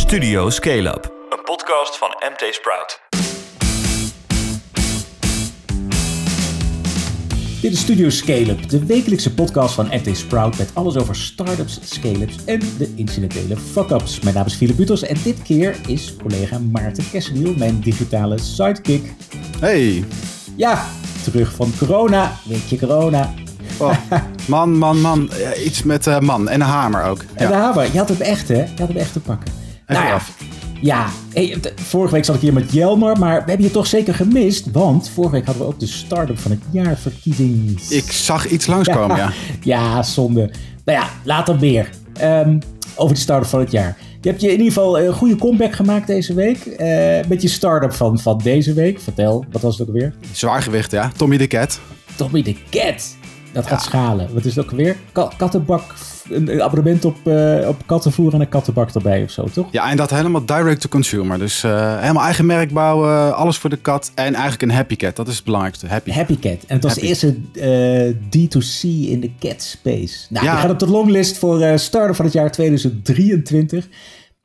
Studio Scale Up, een podcast van MT Sprout. Dit is Studio Scale Up, de wekelijkse podcast van MT Sprout met alles over startups, scale-ups en de incidentele fuck-ups. Mijn naam is Philip Buters en dit keer is collega Maarten Kessendiel mijn digitale sidekick. Hey. Ja, terug van corona, weekje corona. Oh, man, man, man. Ja, iets met uh, man en een hamer ook. En de hamer, je had hem echt hè, je had hem echt te pakken. Nou ja. Ja, vorige week zat ik hier met Jelmer, maar we hebben je toch zeker gemist. Want vorige week hadden we ook de start-up van het jaar verkiezing. Ik zag iets langskomen, ja. Ja, zonde. Nou ja, later meer. Um, over de start-up van het jaar. Je hebt je in ieder geval een goede comeback gemaakt deze week. Uh, met je start-up van, van deze week. Vertel, wat was het ook weer? Zwaargewicht, ja. Tommy de Cat. Tommy de Cat. Dat gaat schalen. Wat is het ook weer? kattenbak, een abonnement op, uh, op kattenvoer en een kattenbak erbij of zo, toch? Ja, en dat helemaal direct to consumer. Dus uh, helemaal eigen merk bouwen, alles voor de kat en eigenlijk een happy cat. Dat is het belangrijkste. Happy, happy cat. En het was de eerste uh, D2C in de cat space. Nou, ja. je gaat op de longlist voor starter van het jaar 2023.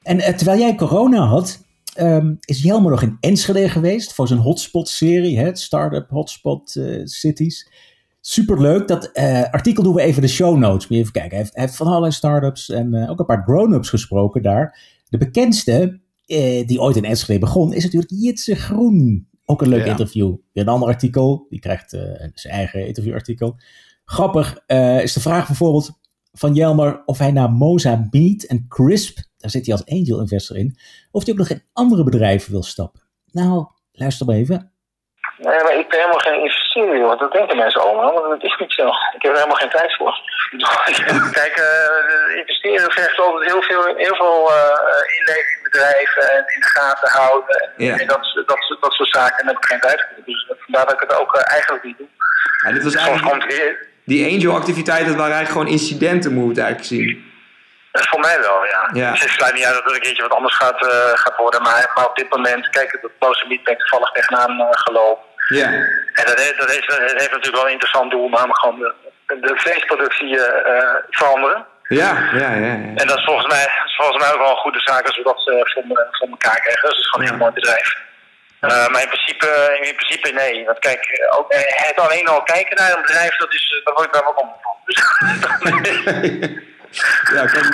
En terwijl jij corona had, um, is Jelmer nog in Enschede geweest voor zijn hotspot-serie, het Startup Hotspot Cities. Superleuk. Dat uh, artikel doen we even de show notes. Moet je even kijken. Hij heeft, hij heeft van allerlei startups en uh, ook een paar grown-ups gesproken daar. De bekendste, uh, die ooit in Enschede begon, is natuurlijk Jitse Groen. Ook een leuk ja. interview. Weer een ander artikel. Die krijgt zijn eigen interviewartikel. Grappig is de vraag bijvoorbeeld van Jelmer of hij naar Moza Meat en Crisp, daar zit hij als angel investor in, of hij ook nog in andere bedrijven wil stappen. Nou, luister maar even. Nee, maar ik ben helemaal geen investeerder, want dat denken mensen allemaal, maar dat is niet zo. Ik heb er helemaal geen tijd voor. Kijk, uh, investeren vergt altijd heel veel, heel veel uh, inleven in bedrijven en in de gaten houden. En, ja. en dat, dat, dat, soort zaken, en daar heb ik geen tijd voor. Dus vandaar dat ik het ook uh, eigenlijk niet doe. Ja, dit was eigenlijk, die angel-activiteiten waren eigenlijk gewoon incidenten, moet je het eigenlijk zien. Voor mij wel, ja. ja. Dus het sluit niet uit dat er een keertje wat anders gaat, uh, gaat worden. Maar, maar op dit moment, kijk, de Boze ben ik toevallig tegenaan uh, gelopen. Ja. En dat heeft, dat, heeft, dat heeft natuurlijk wel een interessant doel, namelijk gewoon de, de vleesproductie veranderen. Ja, ja, ja, ja, En dat is volgens mij, volgens mij ook wel een goede zaak als we dat voor, voor elkaar krijgen. Dus dat is gewoon een heel mooi bedrijf. Uh, maar in principe, in principe nee. Want kijk, ook, het alleen al kijken naar een bedrijf, dat is, daar word ik wel om van. Dus, ja, kan...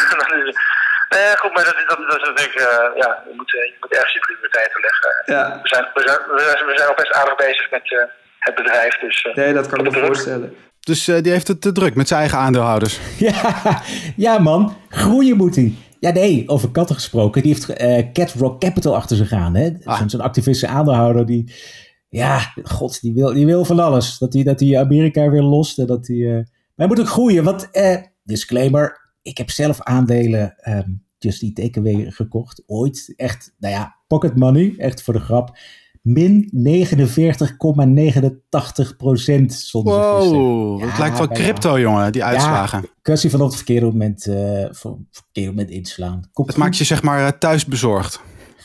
Nee, goed, maar dat, dat, dat is natuurlijk, uh, ja, je moet, je moet ergens je prioriteiten leggen. Ja. We, zijn, we, zijn, we, zijn, we zijn al best aardig bezig met uh, het bedrijf. Dus, uh, nee, dat kan ik me voorstellen. Dus die heeft het te druk met zijn eigen aandeelhouders. Ja, ja man, groeien moet hij. Ja, nee, over katten gesproken. Die heeft Cat Rock Capital achter zich aan. Hè? Ah. Zo'n activistische aandeelhouder die... Ja, god, die wil, die wil van alles. Dat hij dat die Amerika weer lost. En dat die, maar hij moet ook groeien. Want, disclaimer, ik heb zelf aandelen um, Just Eat Takeaway gekocht. Ooit. Echt, nou ja, pocket money. Echt voor de grap. Min 49,89 procent zonder Wow, ja, het lijkt wel crypto, jongen, die uitslagen. Ja, kwestie van op het verkeerde moment, uh, het verkeerde moment inslaan. Komt het maakt je zeg maar eh, thuis bezorgd.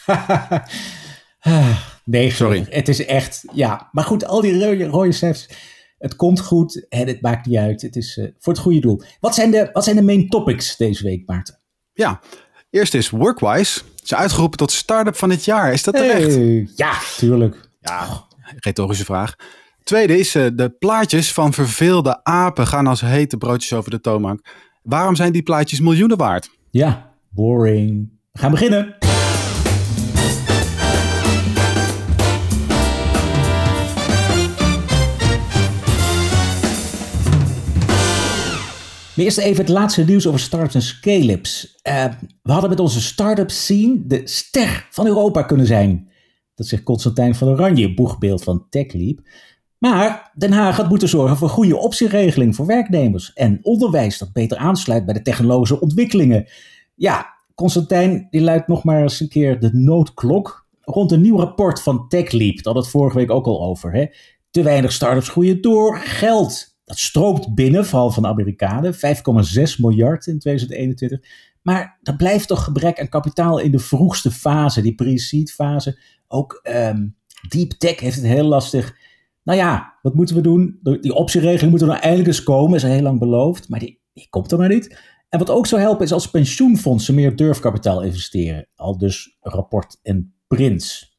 nee, sorry. Het is echt, ja. Maar goed, al die rode, rode cijfers het komt goed en het maakt niet uit. Het is uh, voor het goede doel. Wat zijn, de, wat zijn de main topics deze week, Maarten? Ja, eerst is Workwise. Ze is uitgeroepen tot start-up van het jaar. Is dat terecht? Hey, ja, tuurlijk. Ja, retorische vraag. Tweede is uh, de plaatjes van verveelde apen gaan als hete broodjes over de toonbank. Waarom zijn die plaatjes miljoenen waard? Ja, boring. We gaan beginnen. Maar eerst even het laatste nieuws over startups en scale-ups. Uh, we hadden met onze start-up scene de ster van Europa kunnen zijn. Dat zegt Constantijn van Oranje, boegbeeld van TechLeap. Maar Den Haag had moeten zorgen voor goede optieregeling voor werknemers en onderwijs dat beter aansluit bij de technologische ontwikkelingen. Ja, Constantijn die luidt nog maar eens een keer de noodklok rond een nieuw rapport van TechLeap. Dat had het vorige week ook al over. Hè? Te weinig startups groeien door, geld dat stroomt binnen, vooral van de Amerikanen, 5,6 miljard in 2021. Maar er blijft toch gebrek aan kapitaal in de vroegste fase, die pre-seed fase. Ook um, deep tech heeft het heel lastig. Nou ja, wat moeten we doen? Die optieregeling moet er nou eindelijk eens komen, is al heel lang beloofd, maar die, die komt er maar niet. En wat ook zou helpen is als pensioenfondsen meer durfkapitaal investeren. Al dus rapport en Prins.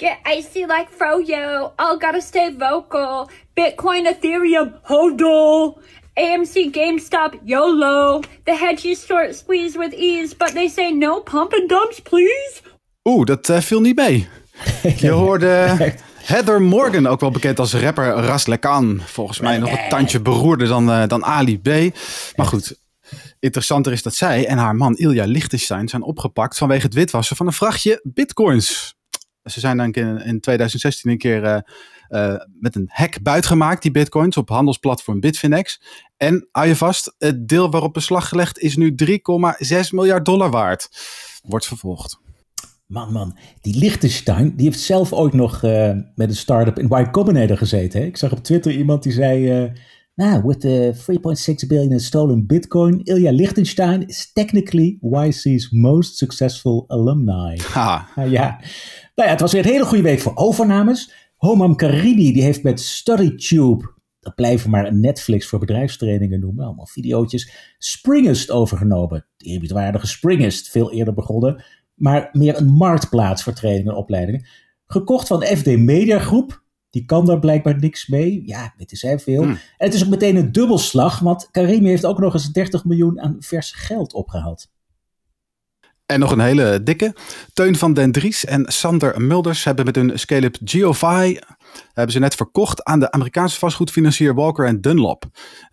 Get icy like Froyo. All gotta stay vocal. Bitcoin, Ethereum, hodl. AMC, GameStop, YOLO. The hedges short squeeze with ease, but they say no pump and dumps, please. Oeh, dat uh, viel niet mee. Je hoorde Heather Morgan, ook wel bekend als rapper Ras. Volgens mij nog een tandje beroerder dan, uh, dan Ali B. Maar goed, interessanter is dat zij en haar man Ilja Lichtenstein zijn opgepakt vanwege het witwassen van een vrachtje bitcoins. Ze zijn dan in, in 2016 een keer uh, uh, met een hack buitgemaakt, die bitcoins, op handelsplatform Bitfinex. En hou je vast, het deel waarop beslag gelegd is nu 3,6 miljard dollar waard. Wordt vervolgd. Man, man, die Lichtenstein, die heeft zelf ooit nog uh, met een start-up in Y Combinator gezeten. Hè? Ik zag op Twitter iemand die zei... Nou, with the 3.6 billion in stolen Bitcoin, Ilya Lichtenstein is technically YC's most successful alumni. Ha. Uh, ja. Nou ja, het was weer een hele goede week voor overnames. Homam Karidi, die heeft met StudyTube, dat blijven maar Netflix voor bedrijfstrainingen noemen, allemaal videootjes, Springest overgenomen. De eerbiedwaardige Springest, veel eerder begonnen, maar meer een marktplaats voor trainingen en opleidingen. Gekocht van FD Media Groep, die kan daar blijkbaar niks mee. Ja, weten zij veel. Hmm. En het is ook meteen een dubbelslag, want Karimi heeft ook nog eens 30 miljoen aan vers geld opgehaald. En nog een hele dikke. Teun van den Dries en Sander Mulders hebben met hun scale-up Geofy hebben ze net verkocht aan de Amerikaanse vastgoedfinancier Walker Dunlop.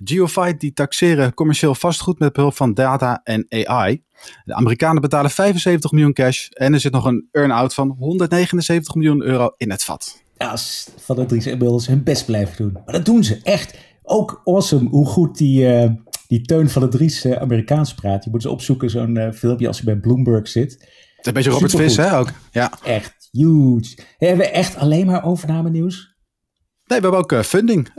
Geofy die taxeren commercieel vastgoed met behulp van data en AI. De Amerikanen betalen 75 miljoen cash en er zit nog een earn-out van 179 miljoen euro in het vat. Ja, Van Dries hun best blijven doen. Maar dat doen ze echt. Ook awesome hoe goed die... Uh die Teun van de Dries uh, Amerikaans praat. Je moet eens opzoeken, zo'n uh, filmpje als je bij Bloomberg zit. Het is een beetje Robert Vis, hè, ook. Ja. Echt huge. Hebben we echt alleen maar overname nieuws? Nee, we hebben ook funding.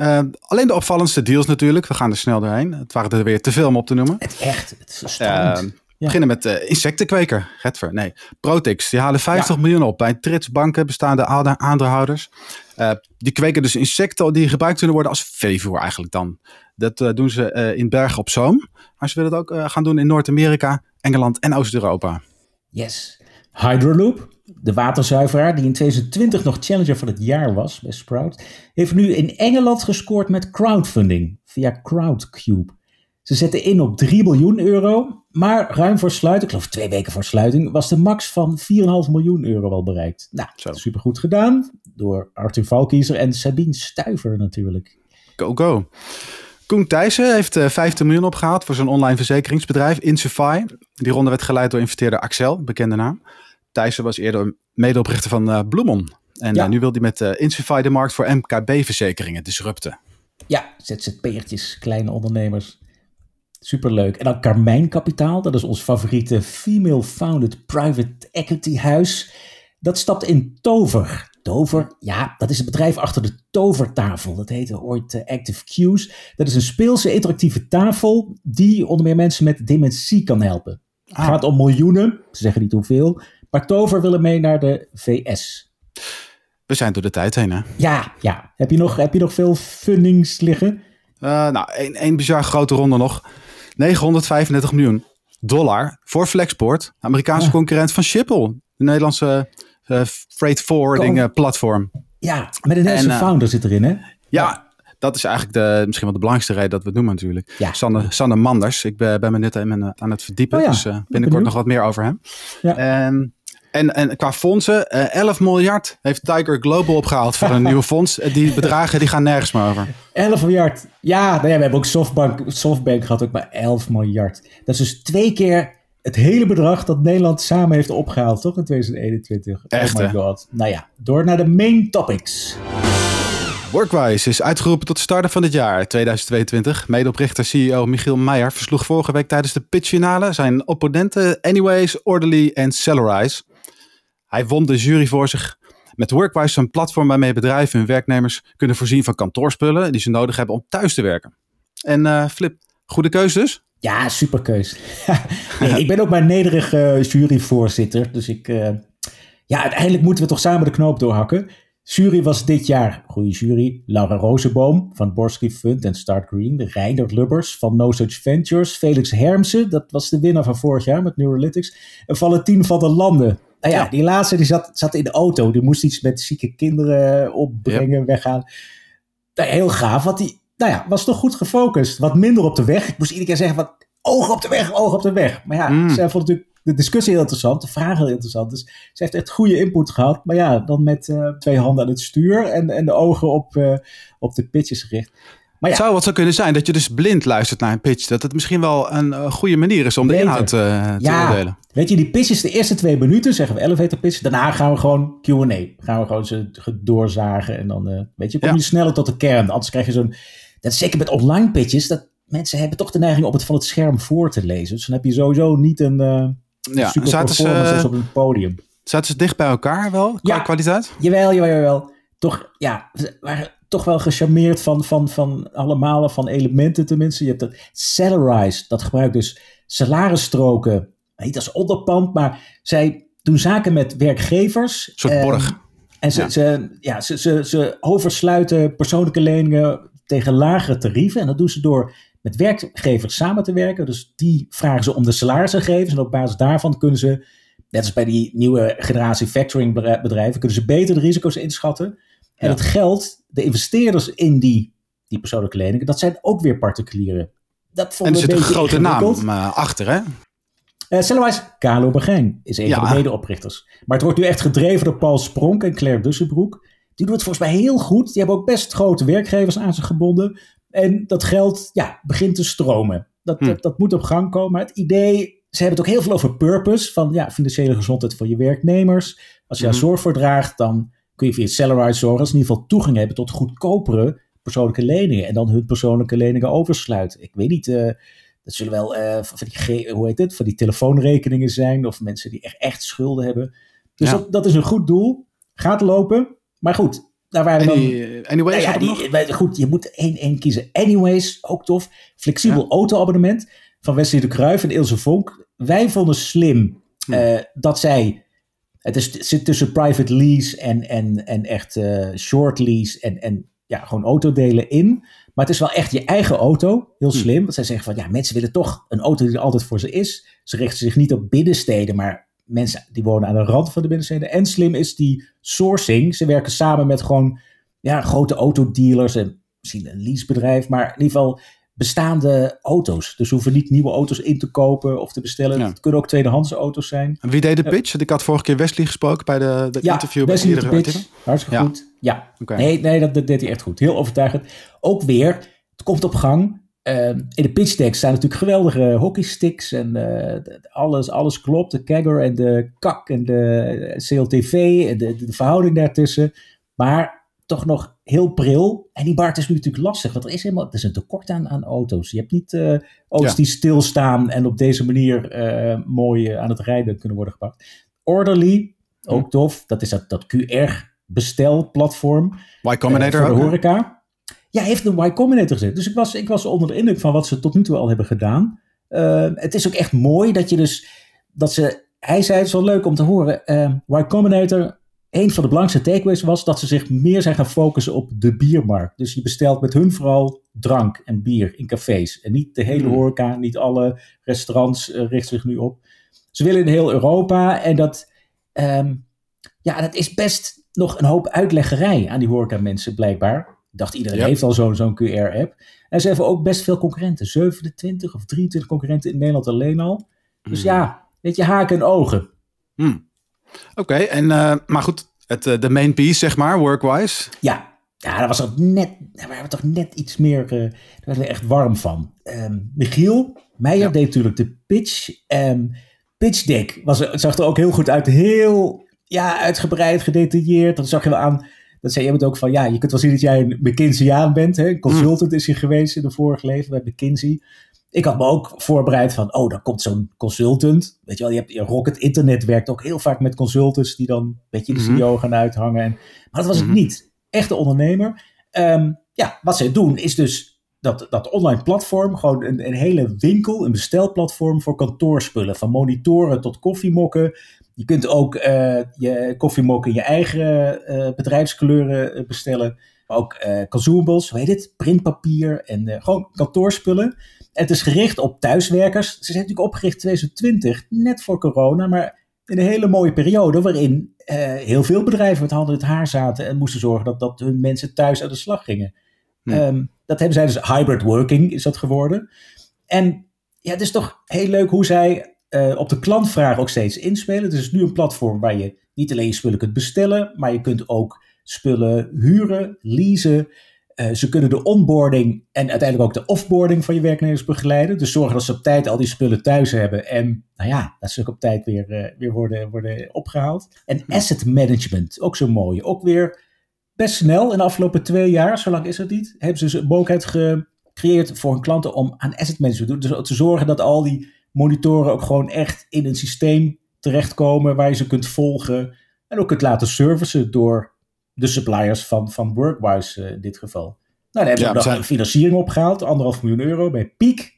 alleen de opvallendste deals natuurlijk. We gaan er snel doorheen. Het waren er weer te veel om op te noemen. Het echt, het is. Beginnen met insectenkweker, Getver. Nee, Protix. Die halen 50 ja. miljoen op bij Trits banken bestaande aandeelhouders. die kweken dus insecten die gebruikt kunnen worden als veevoer eigenlijk dan. Dat uh, doen ze uh, in Bergen op Zoom. Maar ze willen het ook uh, gaan doen in Noord-Amerika, Engeland en Oost-Europa. Yes. Hydroloop, de waterzuiveraar die in 2020 nog Challenger van het jaar was bij Sprout, heeft nu in Engeland gescoord met crowdfunding via Crowdcube. Ze zetten in op 3 miljoen euro, maar ruim voor sluiting, ik geloof twee weken voor sluiting, was de max van 4,5 miljoen euro al bereikt. Nou, supergoed gedaan door Arthur Valkiezer en Sabine Stuiver natuurlijk. Go, go. Koen Thijssen heeft 15 miljoen opgehaald voor zijn online verzekeringsbedrijf Insufy. Die ronde werd geleid door investeerder Axel, bekende naam. Thijssen was eerder medeoprichter van uh, Bloemon. En ja. uh, nu wil hij met uh, de markt voor MKB-verzekeringen disrupten. Ja, ZZP'ertjes, kleine ondernemers. Superleuk. En dan Carmijn Kapitaal, dat is ons favoriete female-founded private equity huis. Dat stapt in Tover. Tover, ja, dat is het bedrijf achter de tovertafel. Dat heette ooit uh, Active Cues. Dat is een speelse interactieve tafel die onder meer mensen met dementie kan helpen. Het ah. gaat om miljoenen, ze zeggen niet hoeveel. Maar Tover willen mee naar de VS. We zijn door de tijd heen, hè? Ja, ja. Heb je nog, heb je nog veel fundings liggen? Uh, nou, één bizar grote ronde nog. 935 miljoen dollar voor Flexport, Amerikaanse ja. concurrent van Schiphol. De Nederlandse uh, freight forwarding uh, platform. Ja, met een Nederlandse uh, founder zit erin, hè? Ja, ja, dat is eigenlijk de, misschien wel de belangrijkste reden dat we het doen natuurlijk. Ja. Sanne, Sanne Manders. Ik ben, ben me net aan het verdiepen, oh ja. dus binnenkort nog wat meer over hem. Ja. En, en, en qua fondsen, 11 miljard heeft Tiger Global opgehaald voor een nieuwe fonds. Die bedragen die gaan nergens meer over. 11 miljard. Ja, nou ja, we hebben ook Softbank, Softbank gehad, ook maar 11 miljard. Dat is dus twee keer het hele bedrag dat Nederland samen heeft opgehaald, toch in 2021. Echt, oh my god. Nou ja, door naar de main topics. Workwise is uitgeroepen tot starter van het jaar 2022. Medeoprichter CEO Michiel Meijer versloeg vorige week tijdens de pitchfinale zijn opponenten Anyways, Orderly en Cellarize. Hij won de jury voor zich met Workwise een platform waarmee bedrijven hun werknemers kunnen voorzien van kantoorspullen die ze nodig hebben om thuis te werken. En uh, Flip, goede keuze dus? Ja, superkeus. ik ben ook maar nederige uh, juryvoorzitter. Dus ik, uh, ja, uiteindelijk moeten we toch samen de knoop doorhakken. Jury was dit jaar, goede jury, Laura Rozenboom van Borsky Fund en Start Green, Reiner Lubbers van No Such Ventures, Felix Hermsen, dat was de winnaar van vorig jaar met Neurolytics, en Valentien van der Landen. Nou ja, die laatste die zat, zat in de auto, die moest iets met zieke kinderen opbrengen, weggaan. Nou, heel gaaf, want die nou ja, was toch goed gefocust. Wat minder op de weg. Ik moest iedere keer zeggen, wat, oog op de weg, oog op de weg. Maar ja, Mm. zij vond natuurlijk de discussie heel interessant, de vragen heel interessant. Dus ze heeft echt goede input gehad. Maar ja, dan met eh, twee handen aan het stuur en, en de ogen op, eh, op de pitches gericht. Maar ja, Het zou wat zo kunnen zijn dat je dus blind luistert naar een pitch. Dat het misschien wel een eh, goede manier is om de inhoud eh, te Ja. oordelen. weet je, die pitches, de eerste twee minuten, zeggen we elevator pitch. Daarna gaan we gewoon Q&A. Gaan we gewoon ze doorzagen en dan, eh, weet je, kom Ja. je sneller tot de kern. Anders krijg je zo'n, dat is zeker met online pitches, dat mensen hebben toch de neiging om het van het scherm voor te lezen. Dus dan heb je sowieso niet een Ja, super zaten ze, performance op een podium. zaten ze dicht bij elkaar wel, qua Ja. kwaliteit? Jawel, jawel, jawel. Toch, ja, waren toch wel gecharmeerd van, van, van allemaal, van elementen tenminste. Je hebt dat Salarize, dat gebruikt dus salarisstroken, niet als onderpand, maar zij doen zaken met werkgevers. Een soort Ehm, borg. En ze, Ja. ze, ja, ze, ze, ze oversluiten persoonlijke leningen tegen lagere tarieven. En dat doen ze door met werkgevers samen te werken. Dus die vragen ze om de salarisgegevens. En op basis daarvan kunnen ze, net als bij die nieuwe generatie factoring bedrijven, kunnen ze beter de risico's inschatten. En Ja. het geld, de investeerders in die, die persoonlijke leningen, dat zijn ook weer particulieren. Dat En vonden er zit een grote naam eh, achter, hè? Uh, Cellerwise, Carlo Begijn is een Ja. van de medeoprichters. Maar het wordt nu echt gedreven door Paul Spronk en Claire Dussenbroek. Die doen het volgens mij heel goed. Die hebben ook best grote werkgevers aan zich gebonden. En dat geld ja, begint te stromen. Dat, Hm. dat, dat moet op gang komen. Maar het idee, ze hebben het ook heel veel over purpose. Van ja, financiële gezondheid voor je werknemers. Als je daar Mhm. zorg voor draagt, dan kun je via Cellerwise zorgen. Dat ze in ieder geval toegang hebben tot goedkopere persoonlijke leningen. En dan hun persoonlijke leningen oversluiten. Ik weet niet... eh, dat zullen wel eh, van die, hoe heet het, van die telefoonrekeningen zijn. Of mensen die echt, echt schulden hebben. Dus Ja. dat, dat is een goed doel. Gaat lopen. Maar goed, daar waren dan... Any, anyways, Nou ja, die, goed, je moet één, één kiezen. Anyways, ook tof. Flexibel Ja. autoabonnement van Wesley de Kruijf en Ilse Vonk. Wij vonden slim Hm. eh, dat zij... Het is, het zit tussen private lease en, en, en echt eh, short lease en, en ja, gewoon autodelen in. Maar het is wel echt je eigen auto. Heel Hm. slim. Want zij zeggen van ja, mensen willen toch een auto die er altijd voor ze is. Ze richten zich niet op binnensteden, maar mensen die wonen aan de rand van de binnensteden. En slim is die sourcing. Ze werken samen met gewoon ja, grote autodealers en misschien een leasebedrijf, maar in ieder geval bestaande auto's. Dus we hoeven niet nieuwe auto's in te kopen of te bestellen. Ja. Het kunnen ook tweedehands auto's zijn. En Wie deed de pitch? Want Ik had vorige keer Wesley gesproken bij de, de Ja, interview. bij Wesley iedere de pitch. artikel. Hartstikke Ja. goed. Ja. Oké. Nee, nee dat, dat deed hij echt goed. Heel overtuigend. Ook weer, het komt op gang. Eh, in de pitch deck staan natuurlijk geweldige hockeysticks en eh, alles, alles klopt. De kegger en de kak en de CLTV en de, de verhouding daartussen. Maar toch nog heel pril. En die Bart is nu natuurlijk lastig, want er is helemaal, er is een tekort aan, aan auto's. Je hebt niet eh, auto's Ja. die stilstaan en op deze manier eh, mooi eh, aan het rijden kunnen worden gepakt. Orderly, ook tof. Dat is dat, dat QR-bestelplatform. Y Combinator Eh, voor de horeca. Ja, heeft een Y Combinator gezet. Dus ik was, ik was onder de indruk van wat ze tot nu toe al hebben gedaan. Het is ook echt mooi dat je dus, dat ze, hij zei het is wel leuk om te horen, Y Combinator, een van de belangrijkste takeaways was dat ze zich meer zijn gaan focussen op de biermarkt. Dus je bestelt met hun vooral drank en bier in cafés. En niet de hele Hmm. horeca, niet alle restaurants eh, richten zich nu op. Ze willen in heel Europa en dat, ehm, ja, dat is best nog een hoop uitleggerij aan die horeca mensen blijkbaar. Ik dacht iedereen heeft al zo'n zo'n QR-app. En ze hebben ook best veel concurrenten. 27 of 23 concurrenten in Nederland alleen al. Dus Hmm. ja, weet je, haken en ogen. Oké, en eh, maar goed, het, eh, de main piece, zeg maar, workwise. Ja, ja daar was net, daar waren we toch net iets meer, eh, daar werden we echt warm van. Ehm, Michiel Meijer Ja. deed natuurlijk de pitch. Ehm pitch deck was, zag er ook heel goed uit. Heel ja, uitgebreid, gedetailleerd. Dat zag je wel aan. Dat zei je het ook van, ja, je kunt wel zien dat jij een McKinseyaan bent. Hè? Een consultant is hij geweest in de vorige leven bij McKinsey. Ik had me ook voorbereid van, oh, dan komt zo'n consultant. Weet je wel, je hebt Rocket Internet werkt ook heel vaak met consultants die dan een beetje de Mhm. CEO gaan uithangen. En, maar dat was Mhm. het niet. Echte ondernemer. Ehm, ja, wat zij doen is dus dat, dat online platform, gewoon een, een hele winkel, een bestelplatform voor kantoorspullen. Van monitoren tot koffiemokken. Je kunt ook je koffiemok in je eigen bedrijfskleuren bestellen. Maar ook consumables, hoe heet het? Printpapier en gewoon kantoorspullen. Het is gericht op thuiswerkers. Ze zijn natuurlijk opgericht in 2020, net voor corona. Maar in een hele mooie periode waarin heel veel bedrijven met handen in het haar zaten. En moesten zorgen dat, dat hun mensen thuis aan de slag gingen. Ehm, dat hebben zij dus hybrid working is dat geworden. En ja, het is toch heel leuk hoe zij uh, op de klantvraag ook steeds inspelen. Het is nu een platform waar je niet alleen je spullen kunt bestellen, maar je kunt ook spullen huren, leasen. Uh, ze kunnen de onboarding en uiteindelijk ook de offboarding van je werknemers begeleiden. Dus zorgen dat ze op tijd al die spullen thuis hebben. En nou ja, dat ze ook op tijd weer, uh, weer worden, worden opgehaald. En asset management, ook zo mooi. Ook weer best snel, in de afgelopen twee jaar, zo lang is het niet, hebben ze dus een mogelijkheid gecreëerd voor hun klanten om aan asset management te doen. Dus te zorgen dat al die monitoren ook gewoon echt in een systeem terechtkomen waar je ze kunt volgen. En ook kunt laten servicen door de suppliers van, van Workwise uh, in dit geval. Nou, daar hebben ja, we nog zijn... een financiering opgehaald, anderhalf miljoen euro bij Peak.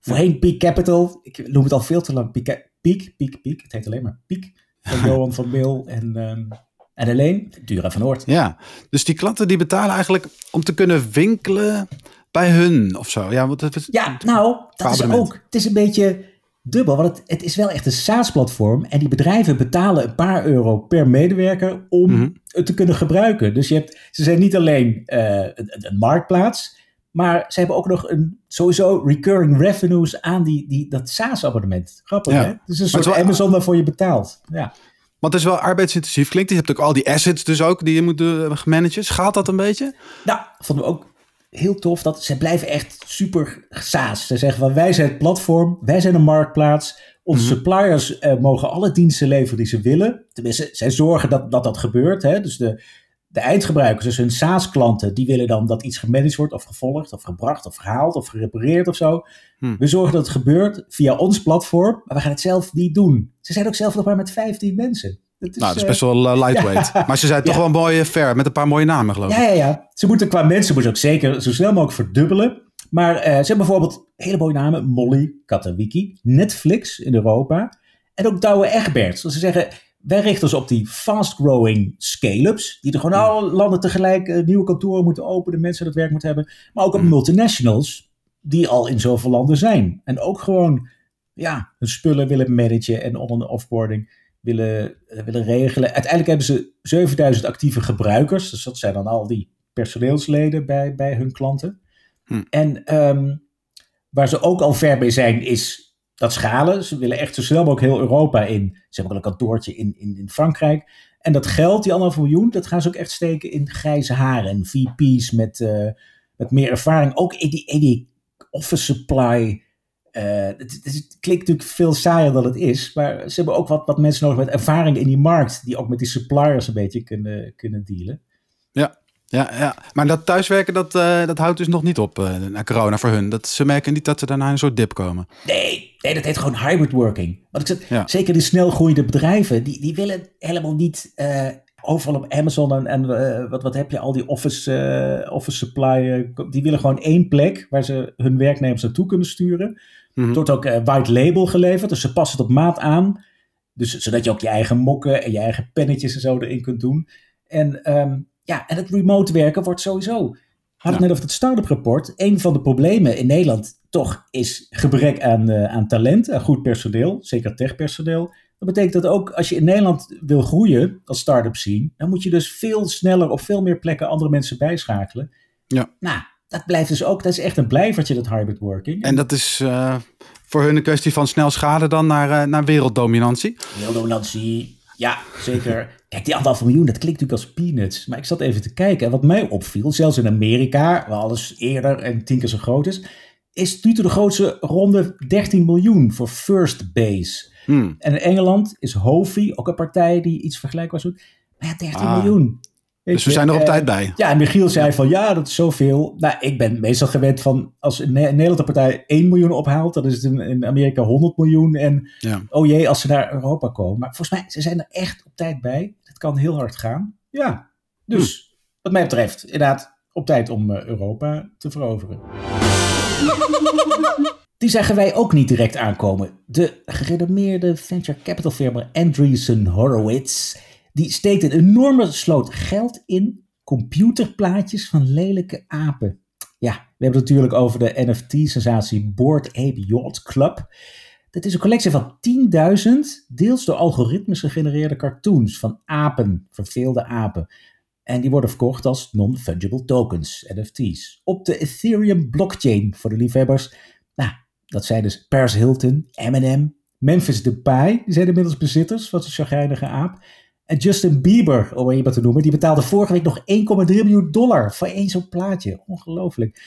Voorheen Peak Capital, ik noem het al veel te lang, Peak, Peak, Peak, Peak. het heet alleen maar Peak. Van Johan van Meel en um, en alleen Dura van Noord. Ja, dus die klanten die betalen eigenlijk om te kunnen winkelen bij hun of zo. Ja, want het is, ja nou, dat is ook. Het is een beetje dubbel, want het, het is wel echt een SaaS-platform. En die bedrijven betalen een paar euro per medewerker om mhm. het te kunnen gebruiken. Dus je hebt, ze zijn niet alleen uh, een, een, marktplaats, maar ze hebben ook nog een sowieso recurring revenues aan die, die, dat SaaS-abonnement. Grappig, ja. hè? Dus een soort Amazon waarvoor je betaalt. Ja. Want het is wel arbeidsintensief klinkt. Je hebt ook al die assets dus ook die je moet uh, managen. Gaat dat een beetje? Nou, vonden we ook heel tof. Dat ze blijven echt super saas. Ze zeggen van wij zijn het platform. Wij zijn een marktplaats. Onze mhm. suppliers uh, mogen alle diensten leveren die ze willen. Tenminste, zij zorgen dat dat, dat gebeurt. Hè? Dus de, de eindgebruikers, dus hun SaaS-klanten, die willen dan dat iets gemanaged wordt of gevolgd of gebracht of gehaald of gerepareerd of zo. Hmm. We zorgen dat het gebeurt via ons platform, maar we gaan het zelf niet doen. Ze zijn ook zelf nog maar met 15 mensen. Dat is, nou, dat is best wel uh, lightweight. Maar ze zijn toch wel een mooie fair met een paar mooie namen, geloof ik. Ja, ja, ja. Ze moeten qua mensen moeten ook zeker zo snel mogelijk verdubbelen. Maar uh, ze hebben bijvoorbeeld hele mooie namen. Molly, Katawiki, Netflix in Europa. En ook Douwe Egberts. Dus ze zeggen, wij richten ons op die fast-growing scale-ups, die er gewoon alle landen tegelijk uh, nieuwe kantoren moeten openen, mensen dat werk moeten hebben. Maar ook op mm. multinationals, die al in zoveel landen zijn. En ook gewoon ja, hun spullen willen managen en on- en offboarding willen, uh, willen regelen. Uiteindelijk hebben ze 7000 actieve gebruikers. Dus dat zijn dan al die personeelsleden bij, bij hun klanten. Hm. En um, waar ze ook al ver mee zijn, is dat schalen. Ze willen echt zo snel mogelijk heel Europa in. Ze hebben een kantoortje in, in, in Frankrijk. En dat geld, die anderhalf miljoen, dat gaan ze ook echt steken in grijze haren. En VP's met, uh, met meer ervaring. Ook in die, in die office supply. Uh, het, het, klinkt natuurlijk veel saaier dan het is. Maar ze hebben ook wat, wat mensen nodig met ervaring in die markt. Die ook met die suppliers een beetje kunnen, kunnen dealen. Ja, ja, ja, maar dat thuiswerken, dat, uh, dat houdt dus nog niet op uh, na corona voor hun. Dat, ze merken niet dat ze daarna een soort dip komen. Nee, nee dat heet gewoon hybrid working. Want ik zeg, ja. zeker die snel groeiende bedrijven, die, die willen helemaal niet uh, overal op Amazon en, en wat, wat heb je, al die office, office supply, die willen gewoon één plek waar ze hun werknemers naartoe kunnen sturen. Mm -hmm. wordt ook white label geleverd, dus ze passen het op maat aan. Dus, zodat je ook je eigen mokken en je eigen pennetjes en zo erin kunt doen. En um, ja, en het remote werken wordt sowieso. We hadden ja. net over het start-up rapport. Een van de problemen in Nederland toch is gebrek aan, uh, aan talent, aan goed personeel, zeker techpersoneel. Dat betekent dat ook als je in Nederland wil groeien als start-up zien, dan moet je dus veel sneller op veel meer plekken andere mensen bijschakelen. Ja. Nou, dat blijft dus ook, dat is echt een blijvertje, dat hybrid working. En dat is uh, voor hun een kwestie van snel schade dan naar, uh, naar werelddominantie? Werelddominantie, ja, zeker. Kijk, die anderhalf miljoen, dat klinkt natuurlijk als peanuts. Maar ik zat even te kijken. En wat mij opviel, zelfs in Amerika, waar alles eerder en tien keer zo groot is, is nu de grootste ronde 13 miljoen voor First Base. Hmm. En in Engeland is Hovi, ook een partij die iets vergelijkbaars doet. Maar ja, 13 ah. miljoen. Dus we zijn er op tijd bij. Ja, en Michiel zei van ja, dat is zoveel. Nou, ik ben meestal gewend van als een Nederland een partij 1 miljoen ophaalt, dan is het in, in Amerika 100 miljoen. En ja. oh jee, als ze naar Europa komen. Maar volgens mij, ze zijn er echt op tijd bij. Het kan heel hard gaan. Ja, dus hm. wat mij betreft inderdaad op tijd om uh, Europa te veroveren. Die zagen wij ook niet direct aankomen. De gerenommeerde venture capital firma Andreessen Horowitz, die steekt een enorme sloot geld in computerplaatjes van lelijke apen. Ja, we hebben het natuurlijk over de NFT-sensatie Board Ape Yacht Club. Dat is een collectie van 10.000 deels door algoritmes gegenereerde cartoons van apen, verveelde apen. En die worden verkocht als non-fungible tokens, NFT's, op de Ethereum blockchain voor de liefhebbers. Nou, dat zijn dus Paris Hilton, Eminem, Memphis Depay, die zijn inmiddels bezitters van zo'n chagrijnige aap. En Justin Bieber, om iemand te noemen, die betaalde vorige week nog 1,3 miljoen dollar voor één zo'n plaatje. Ongelooflijk.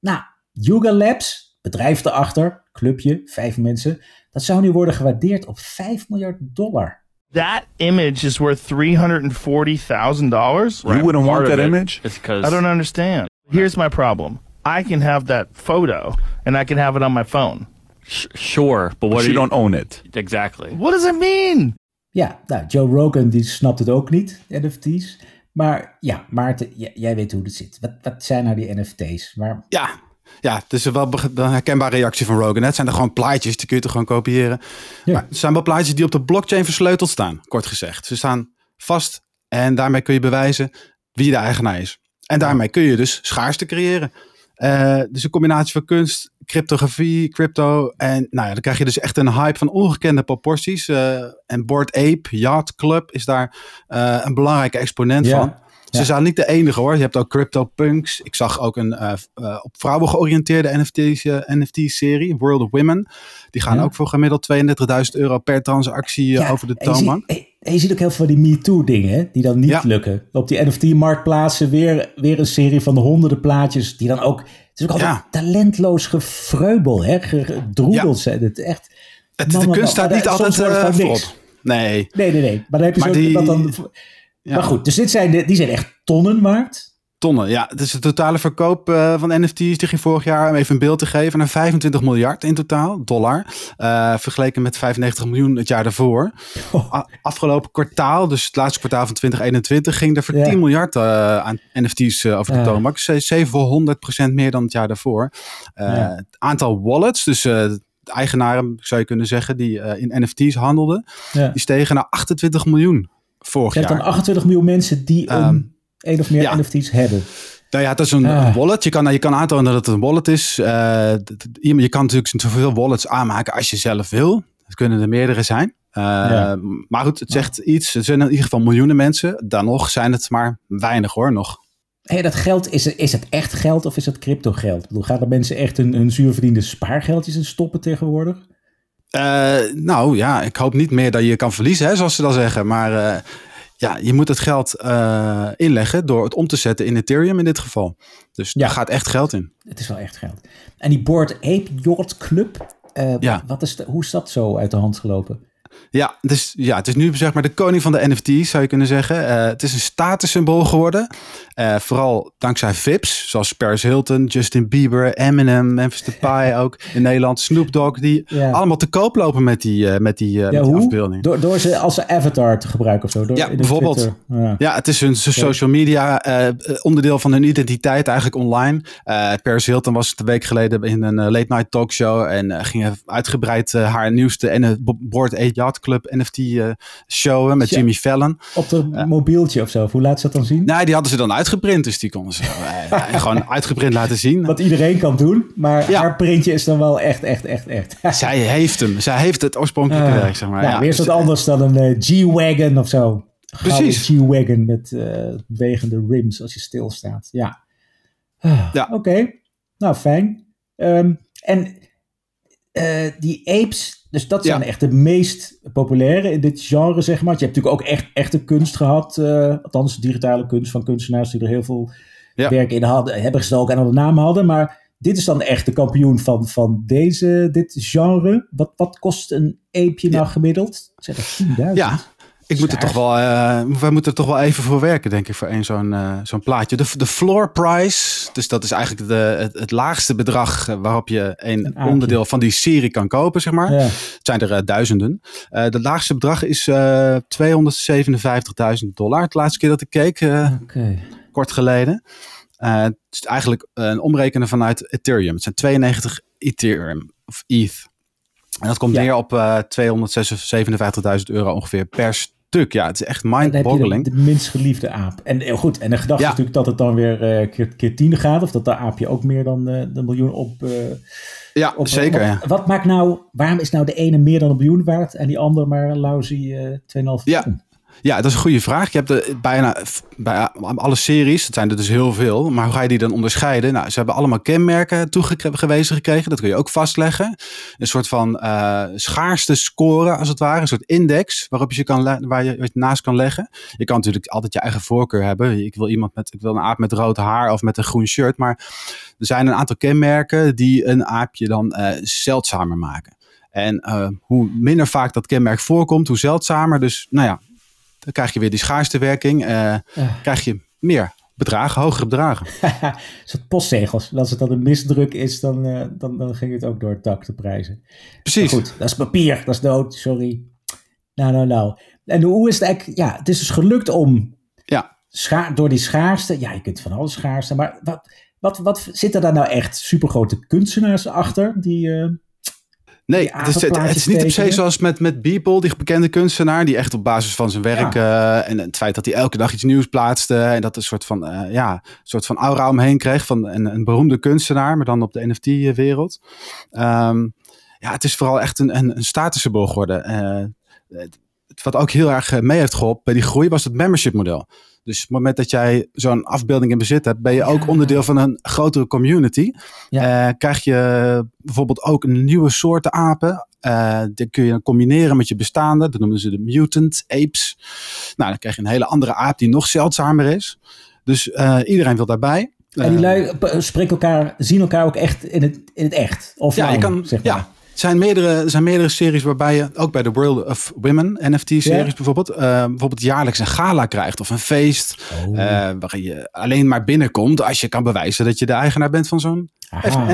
Nou, Yuga Labs, bedrijf erachter, clubje, vijf mensen, dat zou nu worden gewaardeerd op 5 miljard dollar. That image is worth three hundred and forty thousand dollars. You wouldn't want that image? I don't understand. Here's my problem. I can have that photo, and I can have it on my phone. Sh- sure, but what But you you- don't own it. Exactly. What does it mean? Ja, nou, Joe Rogan die snapt het ook niet, NFT's. Maar ja, Maarten, jij weet hoe het zit. Wat, wat zijn nou die NFT's? Maar Ja, ja, het is wel een herkenbare reactie van Rogan. Het zijn er gewoon plaatjes, die kun je toch gewoon kopiëren. Ja. Maar het zijn wel plaatjes die op de blockchain versleuteld staan, kort gezegd. Ze staan vast en daarmee kun je bewijzen wie de eigenaar is. En daarmee kun je dus schaarste creëren. Eh, dus een combinatie van kunst, cryptografie, crypto. En nou ja, dan krijg je dus echt een hype van ongekende proporties. Eh, en Board Ape Yacht Club is daar eh, een belangrijke exponent van. Ze Ja. zijn niet de enige hoor. Je hebt ook CryptoPunks. Ik zag ook een op vrouwen georiënteerde NFT's, NFT-serie, World of Women. Die gaan Ja. ook voor gemiddeld 32.000 euro per transactie ja, over de toonbank. En je ziet ook heel veel van die MeToo-dingen, die dan niet Ja. lukken. Op die NFT-marktplaatsen weer, weer een serie van honderden plaatjes, die dan ook... Het is ook altijd Ja. talentloos gefreubel, hè, gedroedeld zijn. Het echt... Het, man, de kunst staat niet altijd het eh, niks. Nee. Nee, nee, nee. Maar dan heb je Maar zo die- dat dan... Ja. Maar goed, dus dit zijn, de- die zijn echt tonnen waard. Tonnen, ja. Het is de totale verkoop eh, van NFT's. Die ging vorig jaar, om even een beeld te geven, naar 25 miljard in totaal, dollar. Eh, vergeleken met 95 miljoen het jaar daarvoor. Oh. Afgelopen kwartaal, dus het laatste kwartaal van 2021, ging er voor Ja. 10 miljard eh, aan NFT's over de toonbank. Dus 700% meer dan het jaar daarvoor. Het aantal wallets, dus eigenaren zou je kunnen zeggen, die in NFT's handelden, Ja. die stegen naar 28 miljoen vorig Je hebt jaar. dan 28 miljoen mensen die Ehm, een of meer ja. NFT's hebben. Nou ja, het is een Ah. een wallet. Je kan, je kan aantonen dat het een wallet is. Iemand- je kan natuurlijk zoveel wallets aanmaken als je zelf wil. Het kunnen er meerdere zijn. Eh, Ja. Maar goed, het zegt iets. Er zijn in ieder geval miljoenen mensen. Dan nog zijn het maar weinig hoor, nog. Hey, dat geld, is het, is het echt geld of is het crypto geld? Ik bedoel, gaan er mensen echt hun, hun zuurverdiende spaargeldjes in stoppen tegenwoordig? Eh, nou ja, ik hoop niet meer dat je kan verliezen, hè, zoals ze dan zeggen. Maar ja, je moet het geld eh, inleggen door het om te zetten in Ethereum in dit geval. Dus Ja. daar gaat echt geld in. Het is wel echt geld. En die Board Ape Yacht Club, eh, Ja. wat is de, hoe is dat zo uit de hand gelopen? Ja, dus, ja, het is nu zeg maar de koning van de NFT's, zou je kunnen zeggen. Eh, het is een statussymbool geworden. Eh, vooral dankzij VIPs, zoals Paris Hilton, Justin Bieber, Eminem, Memphis Depay ook in Nederland. Snoop Dogg, die Ja. allemaal te koop lopen met die, eh, met die, Ja, met die hoe? afbeelding. Door, door ze als een avatar te gebruiken of zo? Door, Ja, bijvoorbeeld. Ja. Ja, het is hun social media onderdeel van hun identiteit eigenlijk online. Paris Hilton was een week geleden in een late night talkshow en ging uitgebreid haar nieuwste en Board 8 Yacht Club NFT eh, showen met Ja. Jimmy Fallon. Op de mobieltje of zo. Hoe laat ze dat dan zien? Nee, die hadden ze dan uitgeprint, dus die konden ze eh, gewoon uitgeprint laten zien. Wat iedereen kan doen, maar Ja. haar printje is dan wel echt, echt, echt, echt. Zij heeft hem. Zij heeft het oorspronkelijke Ah, werk, zeg maar. nou, ja, weer is wat anders dan een eh, G-Wagon of zo. Precies. G-Wagon met eh wegende rims als je stilstaat. Ja. Ah, Ja. Oké, nou fijn. Ehm, en eh, die apes, dus dat zijn Ja. echt de meest populaire in dit genre, zeg maar. Je hebt natuurlijk ook echt echte kunst gehad. eh, althans, digitale kunst van kunstenaars die er heel veel Ja. werk in hadden, hebben gestoken en al de naam hadden. Maar dit is dan de echte kampioen van, van deze, dit genre. Wat, wat kost een apeje nou gemiddeld? Zijn er 10.000? Ja, ik moet er toch wel, eh wij moeten er toch wel even voor werken, denk ik, voor één zo'n eh, zo'n plaatje. De, de floor price, dus dat is eigenlijk de, het, het laagste bedrag eh, waarop je een, onderdeel van die serie kan kopen, zeg maar. Ja. Het zijn er duizenden. Het laagste bedrag is eh 257.000 dollar. Het laatste keer dat ik keek, kort geleden. Het is eigenlijk een omrekenen vanuit Ethereum. Het zijn 92 Ethereum of ETH. En dat komt Ja. neer op eh 257.000 euro ongeveer per stuk. Ja, het is echt mind-boggling. de, de minst geliefde aap. En heel goed, en de gedachte Ja. is natuurlijk dat het dan weer eh, keer, keer tien gaat. Of dat de aapje ook meer dan eh, de miljoen op... eh, Ja, op zeker. Wat, Ja. wat maakt nou... Waarom is nou de ene meer dan een miljoen waard en die andere maar een lousy eh 2,5 Ja. Ja, dat is een goede vraag. Je hebt bijna bij alle series, dat zijn er dus heel veel, maar hoe ga je die dan onderscheiden? Nou, ze hebben allemaal kenmerken toegewezen gekregen. Dat kun je ook vastleggen. Een soort van eh, schaarste score, als het ware. Een soort index waarop je kan waar je het naast kan leggen. Je kan natuurlijk altijd je eigen voorkeur hebben. Ik wil iemand met, ik wil een aap met rood haar of met een groen shirt. Maar er zijn een aantal kenmerken die een aapje dan eh, zeldzamer maken. En eh, hoe minder vaak dat kenmerk voorkomt, hoe zeldzamer. Dus nou ja, dan krijg je weer die schaarstewerking. eh krijg je meer bedragen, hogere bedragen. Een soort postzegels. Als het dan een misdruk is, dan, eh, dan, dan ging het ook door het dak te prijzen. Precies. Maar goed, dat is papier, dat is dood, sorry. Nou, nou, nou. En hoe is het eigenlijk... Ja, het is dus gelukt om Ja. scha- door die schaarste... Ja, je kunt van alles schaarste, maar wat, wat, wat zitten daar nou echt supergrote kunstenaars achter? Die, eh, Nee, het is, het, is niet se tekenen? zoals met, met Beeple, die bekende kunstenaar, die echt op basis van zijn werk eh, en het feit dat hij elke dag iets nieuws plaatste en dat een soort van, eh, ja, soort van aura omheen kreeg van een, een beroemde kunstenaar, maar dan op de NFT-wereld. Ehm, ja, het is vooral echt een, een, een statussymbool geworden. Het- wat ook heel erg mee heeft geholpen bij die groei was het membership model. Dus op het moment dat jij zo'n afbeelding in bezit hebt, ben je ook onderdeel van een grotere community. Ja. Eh, krijg je bijvoorbeeld ook een nieuwe soorten apen. Eh, die kun je combineren met je bestaande. Dat noemen ze de mutant apes. Nou, dan krijg je een hele andere aap die nog zeldzamer is. Dus eh, iedereen wil daarbij. en die lui spreken elkaar, zien elkaar ook echt in het, in het echt. Of ja, je kan, zeg maar. ja. Er zijn, meerdere, er zijn meerdere series waarbij je, ook bij de World of Women NFT-series bijvoorbeeld, eh, bijvoorbeeld jaarlijks een gala krijgt of een feest. Oh. eh, waarin je alleen maar binnenkomt als je kan bewijzen dat je de eigenaar bent van zo'n.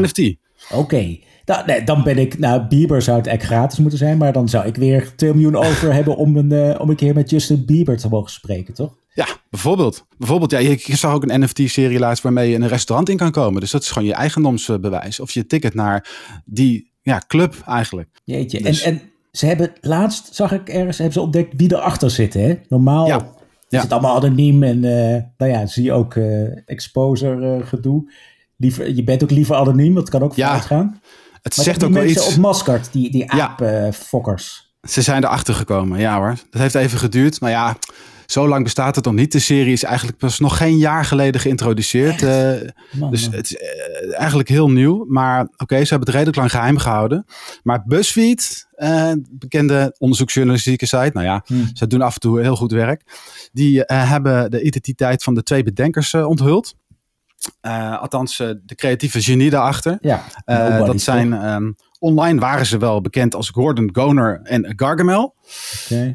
NFT. Oké. Nou, nee, dan ben ik, nou, Bieber zou het echt gratis moeten zijn, maar dan zou ik weer 2 miljoen over hebben om een, eh, om een keer met Justin Bieber te mogen spreken, toch? Ja, bijvoorbeeld. Bijvoorbeeld, ja, je, je zag ook een NFT-serie laatst waarmee je in een restaurant in kan komen. Dus dat is gewoon je eigendomsbewijs. Of je ticket naar die ja, club eigenlijk. Jeetje. Dus- En, en ze hebben laatst, zag ik ergens, hebben ze ontdekt wie erachter zit, hè? Normaal Ja. is het allemaal anoniem en, eh, nou ja, zie je ook eh, exposure eh, gedoe. Liever, je bent ook liever anoniem, dat kan ook Ja. gaan. Het Maar zegt ook wel iets. op Maskart, die, die Ja. Ze zijn erachter gekomen, ja hoor. Dat heeft even geduurd. Maar ja, zo lang bestaat het nog niet. De serie is eigenlijk pas nog geen jaar geleden geïntroduceerd. Eh, Man, dus man. het is eh, eigenlijk heel nieuw. Maar oké, ze hebben het redelijk lang geheim gehouden. Maar BuzzFeed, eh, bekende onderzoeksjournalistieke site. Nou ja, Hmm. ze doen af en toe heel goed werk. Die hebben de identiteit van de twee bedenkers onthuld. Althans, de creatieve genie daarachter. Ja, dat zijn, online waren ze wel bekend als Gordon Goner en Gargamel.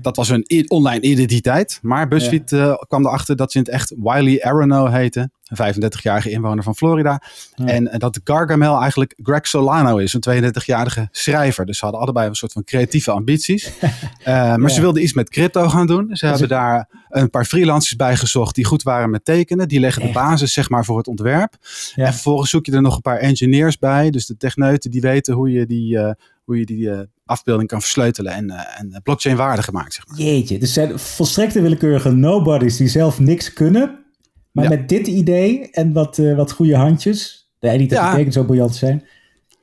Dat was hun online identiteit. Maar BuzzFeed eh, kwam erachter dat ze in het echt Wiley Arono heette. Een 35-jarige inwoner van Florida. Ja. En eh, dat Gargamel eigenlijk Greg Solano is. Een 32-jarige schrijver. Dus ze hadden allebei een soort van creatieve ambities. Eh, maar ze wilden iets met crypto gaan doen. Ze hebben daar een paar freelancers bij gezocht die goed waren met tekenen. Die leggen de basis zeg maar voor het ontwerp. Ja. En vervolgens zoek je er nog een paar engineers bij. Dus de techneuten die weten hoe je die, eh, hoe je die eh, afbeelding kan versleutelen. En, eh, en blockchain waardig maakt zeg maar. Jeetje, er zijn volstrekte willekeurige nobodies die zelf niks kunnen. Maar Ja. met dit idee en wat, wat goede handjes. Nee, niet dat Ja. tekens zo briljant zijn.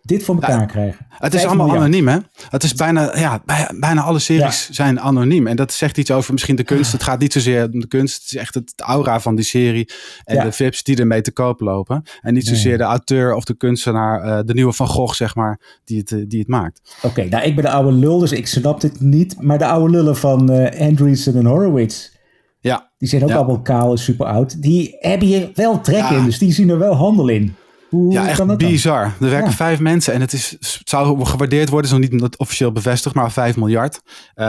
Dit voor elkaar krijgen. Het is allemaal miljard. anoniem, hè? Het is bijna, ja, bij- bijna alle series zijn anoniem. En dat zegt iets over misschien de kunst. Het gaat niet zozeer om de kunst. Het is echt het aura van die serie. En Ja. de vips die ermee te koop lopen. En niet Nee. zozeer de auteur of de kunstenaar, eh, de nieuwe Van Gogh, zeg maar, die het, eh, die het maakt. Oké, nou ik ben de oude lul, dus ik snap dit niet. Maar de oude lullen van Andreessen en Horowitz, Ja, die zijn ook allemaal kaal en super oud. Die hebben hier wel trek in, dus die zien er wel handel in. Hoe ja echt dan? bizar. Er werken Ja. vijf mensen en het, is, het zou gewaardeerd worden, is nog niet officieel bevestigd, maar 5 miljard. Eh,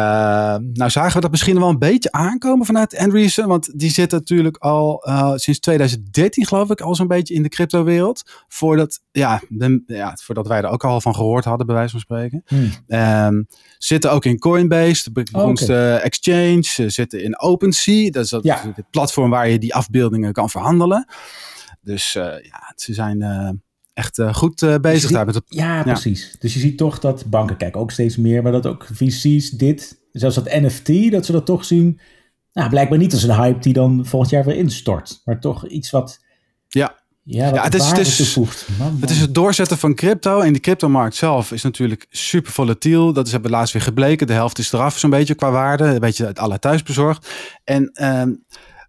nou zagen we dat misschien wel een beetje aankomen vanuit Andreessen, want die zit natuurlijk al eh, sinds 2013 geloof ik al zo'n beetje in de cryptowereld. Voordat, ja, de, ja, voordat wij er ook al van gehoord hadden, bij wijze van spreken. Hmm. Ehm, zitten ook in Coinbase, de beroemdste exchange. Ze zitten in OpenSea, dat is dat Ja. het platform waar je die afbeeldingen kan verhandelen. Dus eh, ja, ze zijn eh, echt goed bezig daar met het. Ja, precies. Dus je ziet toch dat banken kijken ook steeds meer, maar dat ook VC's dit, zelfs dat NFT, dat ze dat toch zien. Nou, blijkbaar niet als een hype die dan volgend jaar weer instort, maar toch iets wat. Ja, ja, ja, het is, het, is, het is het doorzetten van crypto. En die cryptomarkt zelf is natuurlijk super volatiel. Dat is, hebben we laatst weer gebleken. De helft is eraf zo'n beetje qua waarde. Een beetje uit alle thuisbezorgd. En, uh,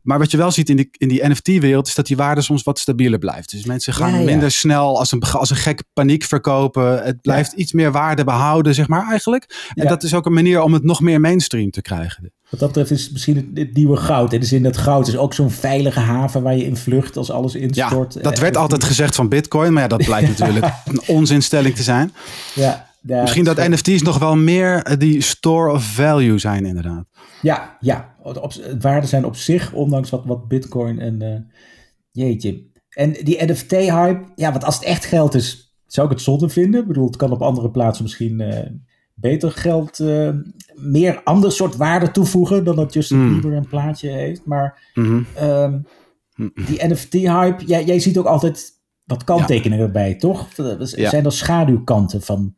maar wat je wel ziet in die, in die NFT-wereld... is dat die waarde soms wat stabieler blijft. Dus mensen gaan minder snel als een, als een gek paniek verkopen. Het blijft iets meer waarde behouden, zeg maar eigenlijk. En dat is ook een manier om het nog meer mainstream te krijgen. Wat dat betreft is misschien het, nieuwe goud. In de zin dat goud is ook zo'n veilige haven waar je in vlucht als alles instort. Ja, dat werd altijd gezegd van bitcoin, maar ja, dat blijkt natuurlijk een onzinstelling te zijn. Ja, Misschien dat NFT's nog wel meer eh, die store of value zijn inderdaad. Ja, ja. Op, waarden zijn op zich, ondanks wat, wat bitcoin en uh, jeetje. En die NFT-hype, ja, want als het echt geld is, zou ik het zonde vinden. Ik bedoel, het kan op andere plaatsen misschien... Uh, beter geld, uh, meer ander soort waarde toevoegen dan dat Justin mm. Bieber een plaatje heeft. Maar mm-hmm. um, die NFT-hype, jij, jij ziet ook altijd wat kanttekeningen erbij, toch? Zijn er schaduwkanten van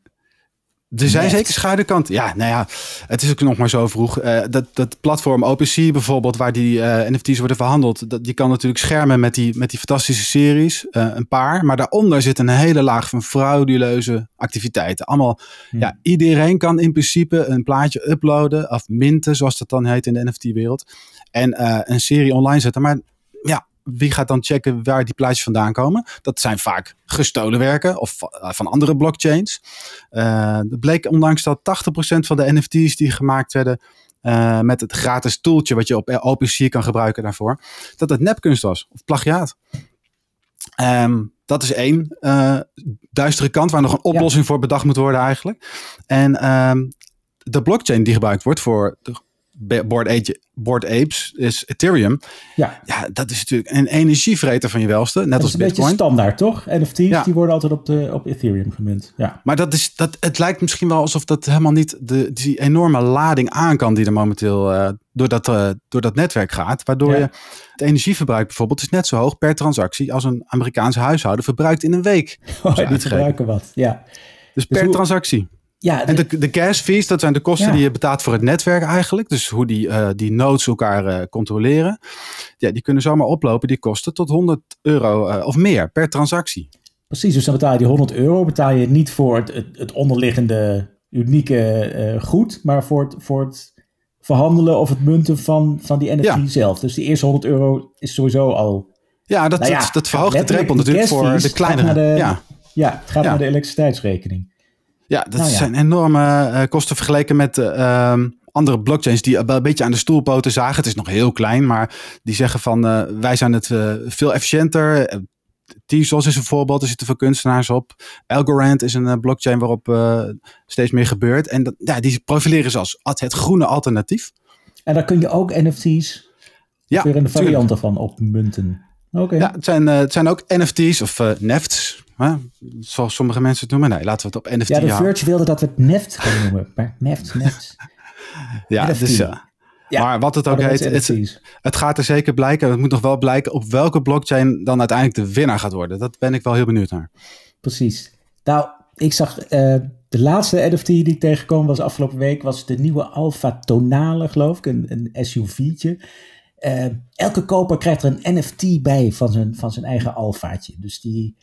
er zijn zeker schaduwkanten. Ja, nou ja, het is ook nog maar zo vroeg. Uh, dat, dat platform OpenSea bijvoorbeeld, waar die uh, NFT's worden verhandeld, dat, die kan natuurlijk schermen met die, met die fantastische series, uh, een paar. Maar daaronder zit een hele laag van frauduleuze activiteiten. Allemaal, hmm. ja, iedereen kan in principe een plaatje uploaden, of minten, zoals dat dan heet in de NFT-wereld. En een serie online zetten. Maar ja, wie gaat dan checken waar die plaatjes vandaan komen? Dat zijn vaak gestolen werken of van andere blockchains. Uh, het bleek ondanks dat 80% van de NFT's die gemaakt werden uh, met het gratis tooltje wat je op OpenSea kan gebruiken daarvoor, dat het nepkunst was of plagiaat. Um, dat is één uh, duistere kant waar nog een oplossing voor bedacht moet worden eigenlijk. En um, de blockchain die gebruikt wordt voor de Board, Board Apes is Ethereum. Ja. ja, dat is natuurlijk een energievreter van je welste. Net dat als is een beetje standaard, toch? NFT's die worden altijd op, de, op Ethereum gemunt. Ja. Maar dat is, dat, het lijkt misschien wel alsof dat helemaal niet de, die enorme lading aan kan die er momenteel uh, door, dat, uh, door dat netwerk gaat. Waardoor je het energieverbruik bijvoorbeeld is net zo hoog per transactie als een Amerikaanse huishouden verbruikt in een week. Oh, die verbruiken wat, ja. Dus, dus per transactie. Ja, en de, de gas fees, dat zijn de kosten die je betaalt voor het netwerk eigenlijk. Dus hoe die, uh, die nodes elkaar uh, controleren. Ja, die kunnen zomaar oplopen. Die kosten tot 100 euro uh, of meer per transactie. Precies, dus dan betaal je die 100 euro. Betaal je niet voor het, het, het onderliggende unieke goed. Maar voor het, voor het verhandelen of het munten van, van die NFT ja. zelf. Dus die eerste 100 euro is sowieso al... Ja, dat, nou ja, dat, dat verhoogt de drempel natuurlijk voor de kleinere. De, ja. ja, het gaat naar de elektriciteitsrekening. Ja, dat nou zijn enorme uh, kosten vergeleken met uh, andere blockchains die een beetje aan de stoelpoten zagen. Het is nog heel klein, maar die zeggen van uh, wij zijn het veel efficiënter. Tezos is een voorbeeld, er zitten veel kunstenaars op. Algorand is een blockchain waarop steeds meer gebeurt. En dat, ja, die profileren ze als het groene alternatief. En daar kun je ook NFT's ja, weer in de varianten van opmunten. Ja, het zijn, het zijn ook NFT's of NEFT's Huh? Zoals sommige mensen het noemen. Nee, laten we het op NFT Ja, de Verge wilde dat we het Neft gaan noemen. Maar Neft, Neft. ja, dus, uh, ja, maar wat het ook heet, het, het, gaat er zeker blijken. Het moet nog wel blijken op welke blockchain dan uiteindelijk de winnaar gaat worden. Dat ben ik wel heel benieuwd naar. Precies. Nou, ik zag uh, de laatste NFT die ik tegenkwam was afgelopen week. Was de nieuwe Alpha Tonale, geloof ik. Een, een SUV'tje. Uh, elke koper krijgt er een NFT bij van zijn, van zijn eigen alfaatje. Dus die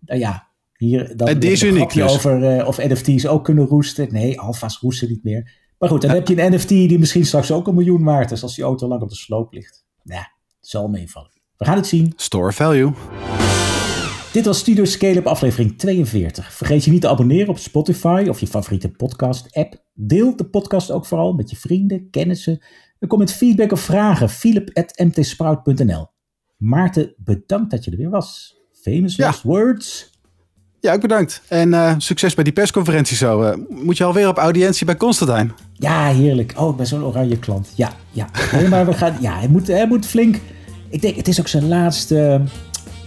nou ja, hier dan en is uniek dus. over uh, of NFT's ook kunnen roesten. Nee, alfa's roesten niet meer. Maar goed, dan heb je een NFT die misschien straks ook een miljoen waard is als die auto lang op de sloop ligt. Ja, het zal meevallen. We gaan het zien. Store value. Dit was Studio Scale-up aflevering 42. Vergeet je niet te abonneren op Spotify of je favoriete podcast-app. Deel de podcast ook vooral met je vrienden, kennissen. En kom met feedback of vragen. philip.mtsprout.nl Maarten, bedankt dat je er weer was. Famous last words. Ja, ook bedankt. En uh, succes bij die persconferentie zo. Uh, moet je alweer op audiëntie bij Constantijn? Ja, heerlijk. Oh, ik ben zo'n oranje klant. Ja, ja. Nee, maar we gaan, ja, hij moet, hij moet flink. Ik denk, het is ook zijn laatste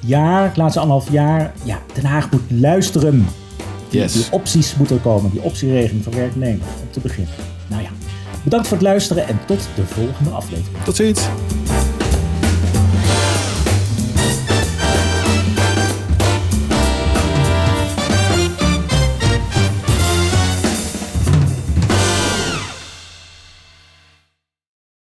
jaar, laatste anderhalf jaar. Ja, Den Haag moet luisteren. Yes. Die opties moeten komen. Die optieregeling van werknemers. Om te beginnen. Nou ja, bedankt voor het luisteren en tot de volgende aflevering. Tot ziens.